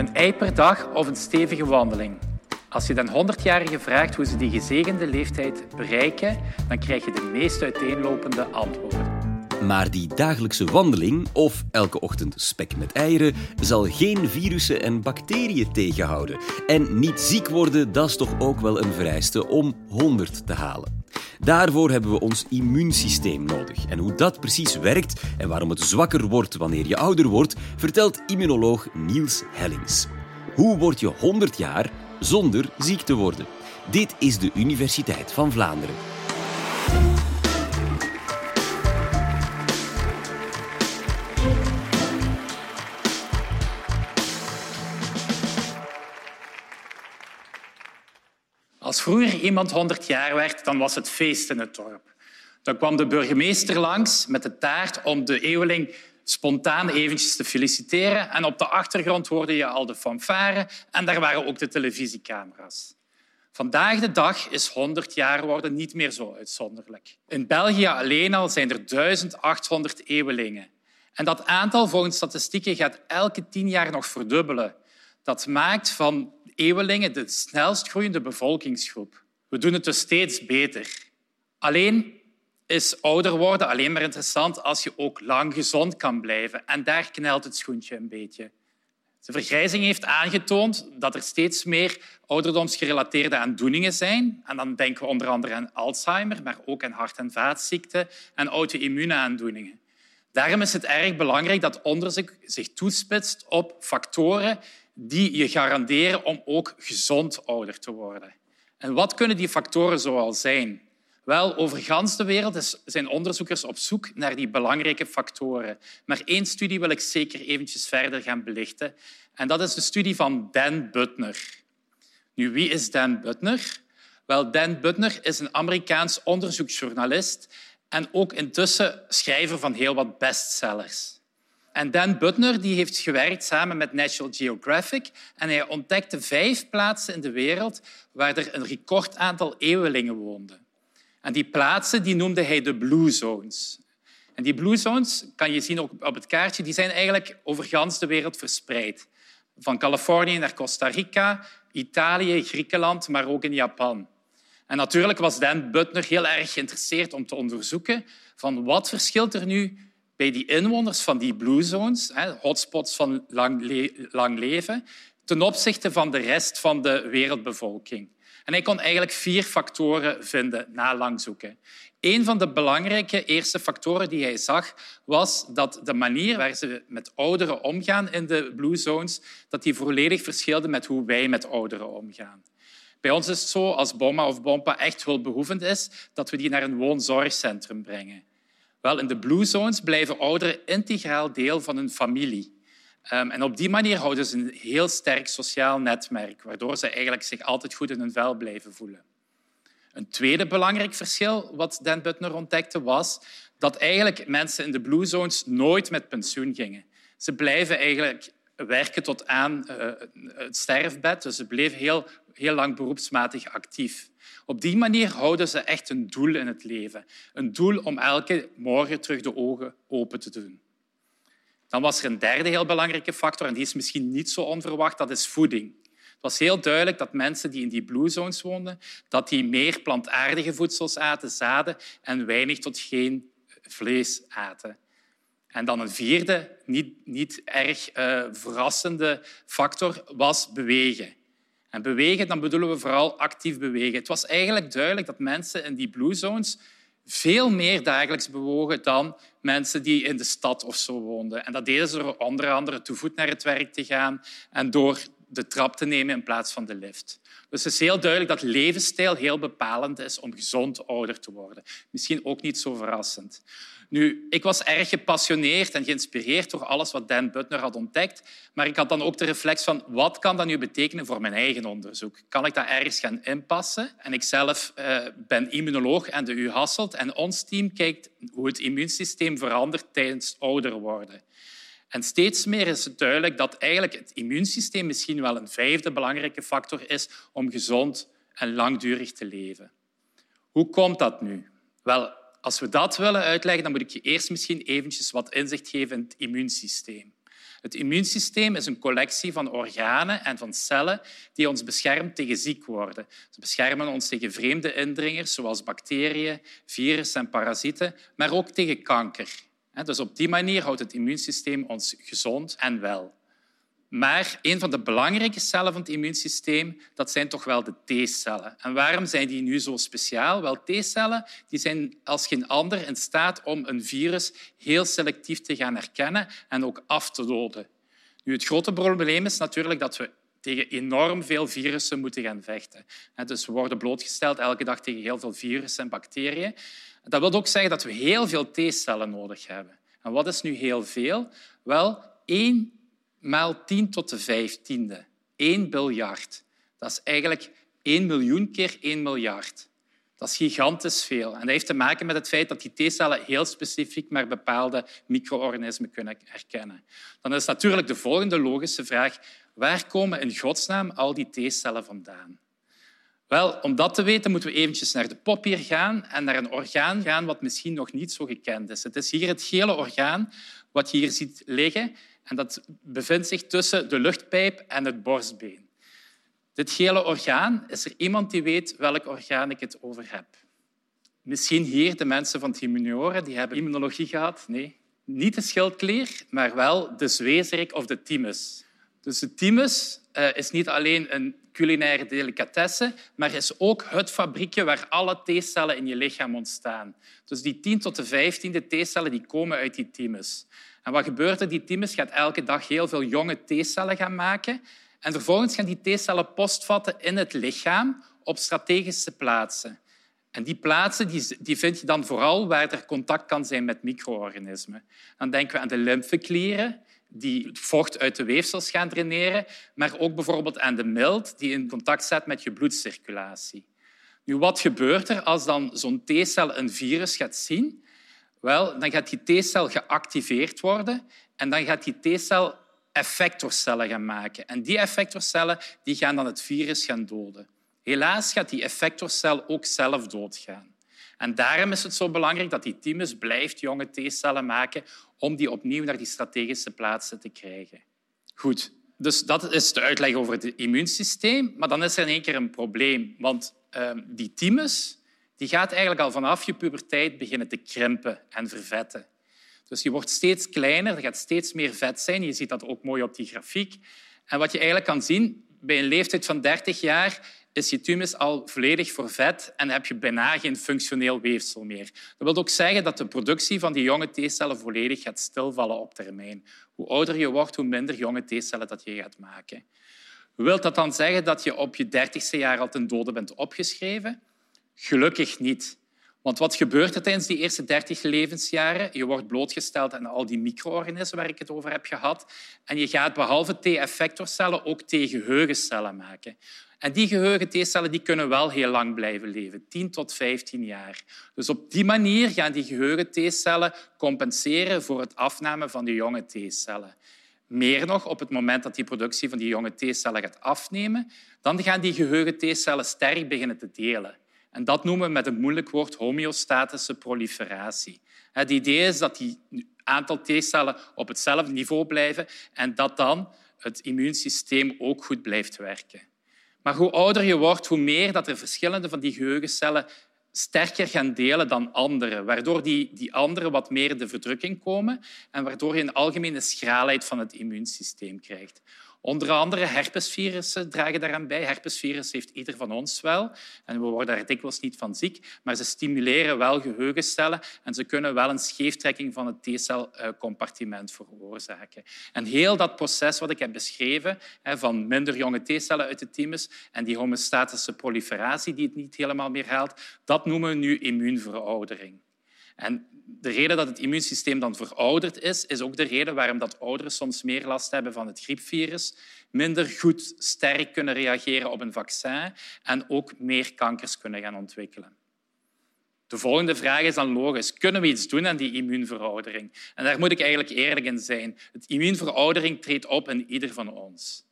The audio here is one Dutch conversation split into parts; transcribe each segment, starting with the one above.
Een ei per dag of een stevige wandeling. Als je dan 100-jarigen vraagt hoe ze die gezegende leeftijd bereiken, dan krijg je de meest uiteenlopende antwoorden. Maar die dagelijkse wandeling, of elke ochtend spek met eieren, zal geen virussen en bacteriën tegenhouden. En niet ziek worden, dat is toch ook wel een vereiste om 100 te halen. Daarvoor hebben we ons immuunsysteem nodig. En hoe dat precies werkt en waarom het zwakker wordt wanneer je ouder wordt, vertelt immunoloog Niels Hellings. Hoe word je 100 jaar zonder ziek te worden? Dit is de Universiteit van Vlaanderen. Als vroeger iemand 100 jaar werd, dan was het feest in het dorp. Dan kwam de burgemeester langs met de taart om de eeuweling spontaan eventjes te feliciteren. En op de achtergrond hoorde je al de fanfare en daar waren ook de televisiecamera's. Vandaag de dag is 100 jaar worden niet meer zo uitzonderlijk. In België alleen al zijn er 1800 eeuwelingen. En dat aantal volgens statistieken gaat elke tien jaar nog verdubbelen. Dat maakt van eeuwelingen de snelst groeiende bevolkingsgroep. We doen het dus steeds beter. Alleen is ouder worden alleen maar interessant als je ook lang gezond kan blijven. En daar knelt het schoentje een beetje. De vergrijzing heeft aangetoond dat er steeds meer ouderdomsgerelateerde aandoeningen zijn. En dan denken we onder andere aan Alzheimer, maar ook aan hart- en vaatziekten en auto-immuunaandoeningen. Daarom is het erg belangrijk dat onderzoek zich toespitst op factoren die je garanderen om ook gezond ouder te worden. En wat kunnen die factoren zoal zijn? Wel, over gans de wereld zijn onderzoekers op zoek naar die belangrijke factoren. Maar één studie wil ik zeker eventjes verder gaan belichten. En dat is de studie van Dan Butner. Nu, wie is Dan Butner? Wel, Dan Butner is een Amerikaans onderzoeksjournalist en ook intussen schrijver van heel wat bestsellers. En Dan Butner die heeft gewerkt samen met National Geographic en hij ontdekte vijf plaatsen in de wereld waar er een record aantal eeuwelingen woonden. En die plaatsen die noemde hij de Blue Zones. En die Blue Zones, kan je zien op het kaartje, die zijn eigenlijk over gans de wereld verspreid. Van Californië naar Costa Rica, Italië, Griekenland, maar ook in Japan. En natuurlijk was Dan Butner heel erg geïnteresseerd om te onderzoeken van wat verschilt er nu bij die inwoners van die blue zones, hotspots van lang, lang leven, ten opzichte van de rest van de wereldbevolking. En hij kon eigenlijk vier factoren vinden na lang zoeken. Een van de belangrijke eerste factoren die hij zag, was dat de manier waar ze met ouderen omgaan in de blue zones, dat die volledig verschilde met hoe wij met ouderen omgaan. Bij ons is het zo, als Boma of Bompa echt hulpbehoevend is, dat we die naar een woonzorgcentrum brengen. Wel, in de blue zones blijven ouderen integraal deel van hun familie. Um, en op die manier houden ze een heel sterk sociaal netwerk, waardoor ze eigenlijk zich altijd goed in hun vel blijven voelen. Een tweede belangrijk verschil wat Dan Butner ontdekte was dat eigenlijk mensen in de blue zones nooit met pensioen gingen. Ze blijven eigenlijk werken tot aan uh, het sterfbed, dus ze bleven heel, heel lang beroepsmatig actief. Op die manier houden ze echt een doel in het leven. Een doel om elke morgen terug de ogen open te doen. Dan was er een derde heel belangrijke factor, en die is misschien niet zo onverwacht, dat is voeding. Het was heel duidelijk dat mensen die in die blue zones woonden, dat die meer plantaardige voedsels aten, zaden, en weinig tot geen vlees aten. En dan een vierde, niet, niet erg uh, verrassende factor, was bewegen. En bewegen, dan bedoelen we vooral actief bewegen. Het was eigenlijk duidelijk dat mensen in die blue zones veel meer dagelijks bewogen dan mensen die in de stad of zo woonden. En dat deden ze door onder andere te voet naar het werk te gaan en door de trap te nemen in plaats van de lift. Dus het is heel duidelijk dat levensstijl heel bepalend is om gezond ouder te worden. Misschien ook niet zo verrassend. Nu, ik was erg gepassioneerd en geïnspireerd door alles wat Dan Butner had ontdekt, maar ik had dan ook de reflex van wat kan dat nu betekenen voor mijn eigen onderzoek? Kan ik dat ergens gaan inpassen? En ik zelf uh, ben immunoloog aan de U Hasselt en ons team kijkt hoe het immuunsysteem verandert tijdens ouder worden. En steeds meer is het duidelijk dat eigenlijk het immuunsysteem misschien wel een vijfde belangrijke factor is om gezond en langdurig te leven. Hoe komt dat nu? Wel, als we dat willen uitleggen, dan moet ik je eerst misschien eventjes wat inzicht geven in het immuunsysteem. Het immuunsysteem is een collectie van organen en van cellen die ons beschermt tegen ziek worden. Ze beschermen ons tegen vreemde indringers, zoals bacteriën, virussen en parasieten, maar ook tegen kanker. Dus op die manier houdt het immuunsysteem ons gezond en wel. Maar een van de belangrijke cellen van het immuunsysteem dat zijn toch wel de T-cellen. En waarom zijn die nu zo speciaal? Wel, T-cellen die zijn als geen ander in staat om een virus heel selectief te gaan herkennen en ook af te doden. Nu, het grote probleem is natuurlijk dat we tegen enorm veel virussen moeten gaan vechten. Dus we worden blootgesteld elke dag tegen heel veel virussen en bacteriën. Dat wil ook zeggen dat we heel veel T-cellen nodig hebben. En wat is nu heel veel? Wel, één maal 10 tot de vijftiende. 1 biljard. Dat is eigenlijk 1 miljoen keer 1 miljard. Dat is gigantisch veel. En dat heeft te maken met het feit dat die T-cellen heel specifiek maar bepaalde micro-organismen kunnen herkennen. Dan is natuurlijk de volgende logische vraag, waar komen in godsnaam al die T-cellen vandaan? Wel, om dat te weten moeten we eventjes naar de poppier gaan en naar een orgaan gaan wat misschien nog niet zo gekend is. Het is hier het gele orgaan wat je hier ziet liggen. En dat bevindt zich tussen de luchtpijp en het borstbeen. Dit gele orgaan, is er iemand die weet welk orgaan ik het over heb? Misschien hier de mensen van het humanoren, die hebben immunologie gehad. Nee, niet de schildklier, maar wel de zwezerik of de thymus. Dus de thymus uh, is niet alleen een culinaire delicatesse, maar is ook het fabriekje waar alle T-cellen in je lichaam ontstaan. Dus die 10 tot de 15e T-cellen die komen uit die thymus. En wat gebeurt er? Die thymus gaat elke dag heel veel jonge T-cellen gaan maken. En vervolgens gaan die T-cellen postvatten in het lichaam op strategische plaatsen. En die plaatsen die, die vind je dan vooral waar er contact kan zijn met micro-organismen. Dan denken we aan de lymfeklieren, die vocht uit de weefsels gaan draineren, maar ook bijvoorbeeld aan de mild, die in contact staat met je bloedcirculatie. Nu, wat gebeurt er als dan zo'n T-cel een virus gaat zien? Wel, dan gaat die T-cel geactiveerd worden en dan gaat die T-cel effectorcellen gaan maken. En die effectorcellen die gaan dan het virus gaan doden. Helaas gaat die effectorcel ook zelf doodgaan. En daarom is het zo belangrijk dat die thymus blijft jonge T-cellen maken om die opnieuw naar die strategische plaatsen te krijgen. Goed, dus dat is de uitleg over het immuunsysteem. Maar dan is er in één keer een probleem. Want uh, die thymus die gaat eigenlijk al vanaf je puberteit beginnen te krimpen en vervetten. Dus je wordt steeds kleiner, er gaat steeds meer vet zijn. Je ziet dat ook mooi op die grafiek. En wat je eigenlijk kan zien, bij een leeftijd van 30 jaar is je thymus al volledig vervet en heb je bijna geen functioneel weefsel meer. Dat wil ook zeggen dat de productie van die jonge T-cellen volledig gaat stilvallen op termijn. Hoe ouder je wordt, hoe minder jonge T-cellen dat je gaat maken. Wilt dat dan zeggen dat je op je dertigste jaar al ten dode bent opgeschreven? Gelukkig niet. Want wat gebeurt er tijdens die eerste 30 levensjaren? Je wordt blootgesteld aan al die micro-organismen waar ik het over heb gehad. En je gaat behalve T-effectorcellen ook T-geheugencellen maken. En die geheugen T-cellen die kunnen wel heel lang blijven leven, 10 tot 15 jaar. Dus op die manier gaan die geheugen T-cellen compenseren voor het afname van de jonge T-cellen. Meer nog, op het moment dat die productie van die jonge T-cellen gaat afnemen, dan gaan die geheugen T-cellen sterk beginnen te delen. En dat noemen we met een moeilijk woord homeostatische proliferatie. Het idee is dat die aantal T-cellen op hetzelfde niveau blijven en dat dan het immuunsysteem ook goed blijft werken. Maar hoe ouder je wordt, hoe meer dat er verschillende van die geheugencellen sterker gaan delen dan anderen, waardoor die, die anderen wat meer de verdrukking komen en waardoor je een algemene schraalheid van het immuunsysteem krijgt. Onder andere herpesvirussen dragen daaraan bij. Herpesvirus heeft ieder van ons wel. En we worden daar dikwijls niet van ziek. Maar ze stimuleren wel geheugencellen en ze kunnen wel een scheeftrekking van het T-celcompartiment veroorzaken. En heel dat proces wat ik heb beschreven, van minder jonge T-cellen uit de thymus en die homeostatische proliferatie die het niet helemaal meer haalt, dat noemen we nu immuunveroudering. En de reden dat het immuunsysteem dan verouderd is, is ook de reden waarom dat ouderen soms meer last hebben van het griepvirus, minder goed sterk kunnen reageren op een vaccin en ook meer kankers kunnen gaan ontwikkelen. De volgende vraag is dan logisch. Kunnen we iets doen aan die immuunveroudering? En daar moet ik eigenlijk eerlijk in zijn. Het immuunveroudering treedt op in ieder van ons.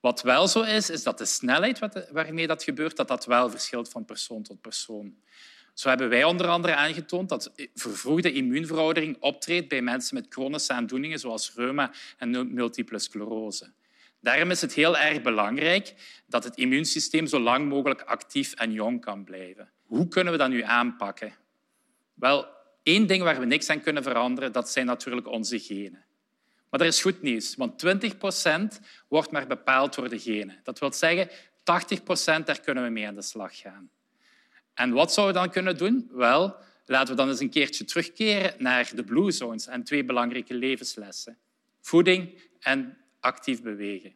Wat wel zo is, is dat de snelheid waarmee dat gebeurt, dat dat wel verschilt van persoon tot persoon. Zo hebben wij onder andere aangetoond dat vervroegde immuunveroudering optreedt bij mensen met chronische aandoeningen zoals reuma en multiple sclerose. Daarom is het heel erg belangrijk dat het immuunsysteem zo lang mogelijk actief en jong kan blijven. Hoe kunnen we dat nu aanpakken? Wel, één ding waar we niks aan kunnen veranderen, dat zijn natuurlijk onze genen. Maar er is goed nieuws, want 20 procent wordt maar bepaald door de genen. Dat wil zeggen, 80 procent, daar kunnen we mee aan de slag gaan. En wat zouden we dan kunnen doen? Wel, laten we dan eens een keertje terugkeren naar de Blue Zones en twee belangrijke levenslessen. Voeding en actief bewegen.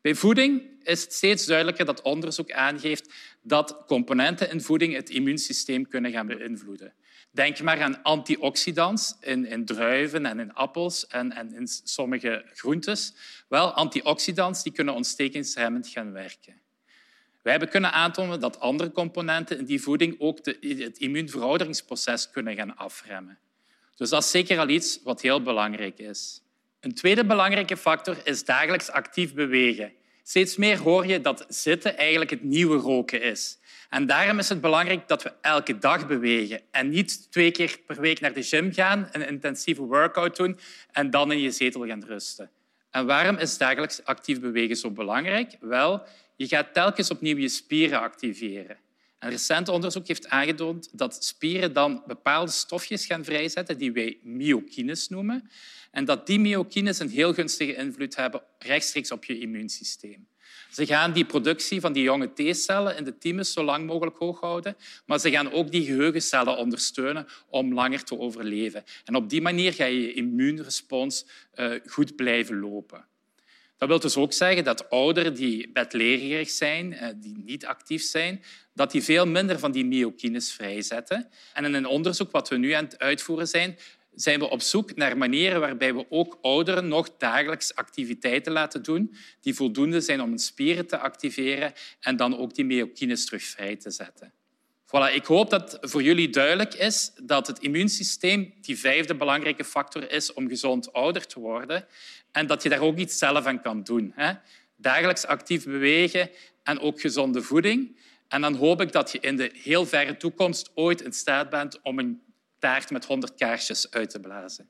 Bij voeding is het steeds duidelijker dat onderzoek aangeeft dat componenten in voeding het immuunsysteem kunnen gaan beïnvloeden. Denk maar aan antioxidants in, in druiven en in appels en, en, in sommige groentes. Wel, antioxidants die kunnen ontstekingsremmend gaan werken. Wij hebben kunnen aantonen dat andere componenten in die voeding ook de, het immuunverouderingsproces kunnen gaan afremmen. Dus dat is zeker al iets wat heel belangrijk is. Een tweede belangrijke factor is dagelijks actief bewegen. Steeds meer hoor je dat zitten eigenlijk het nieuwe roken is. En daarom is het belangrijk dat we elke dag bewegen en niet twee keer per week naar de gym gaan, een intensieve workout doen en dan in je zetel gaan rusten. En waarom is dagelijks actief bewegen zo belangrijk? Wel, je gaat telkens opnieuw je spieren activeren. Een recent onderzoek heeft aangetoond dat spieren dan bepaalde stofjes gaan vrijzetten die wij myokines noemen. En dat die myokines een heel gunstige invloed hebben rechtstreeks op je immuunsysteem. Ze gaan die productie van die jonge T-cellen in de thymus zo lang mogelijk hoog houden, maar ze gaan ook die geheugencellen ondersteunen om langer te overleven. En op die manier ga je je immuunrespons uh, goed blijven lopen. Dat wil dus ook zeggen dat ouderen die bedlegerig zijn, eh, die niet actief zijn, dat die veel minder van die myokines vrijzetten. En in een onderzoek wat we nu aan het uitvoeren zijn, zijn we op zoek naar manieren waarbij we ook ouderen nog dagelijks activiteiten laten doen die voldoende zijn om hun spieren te activeren en dan ook die myokines terug vrij te zetten. Voilà, ik hoop dat voor jullie duidelijk is dat het immuunsysteem die vijfde belangrijke factor is om gezond ouder te worden en dat je daar ook iets zelf aan kan doen. Hè? Dagelijks actief bewegen en ook gezonde voeding. En dan hoop ik dat je in de heel verre toekomst ooit in staat bent om een taart met 100 kaarsjes uit te blazen.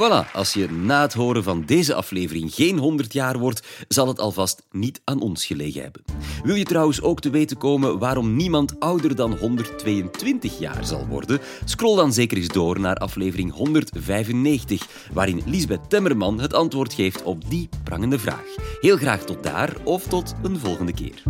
Voilà, als je na het horen van deze aflevering geen 100 jaar wordt, zal het alvast niet aan ons gelegen hebben. Wil je trouwens ook te weten komen waarom niemand ouder dan 122 jaar zal worden? Scroll dan zeker eens door naar aflevering 195, waarin Lisbeth Temmerman het antwoord geeft op die prangende vraag. Heel graag tot daar of tot een volgende keer.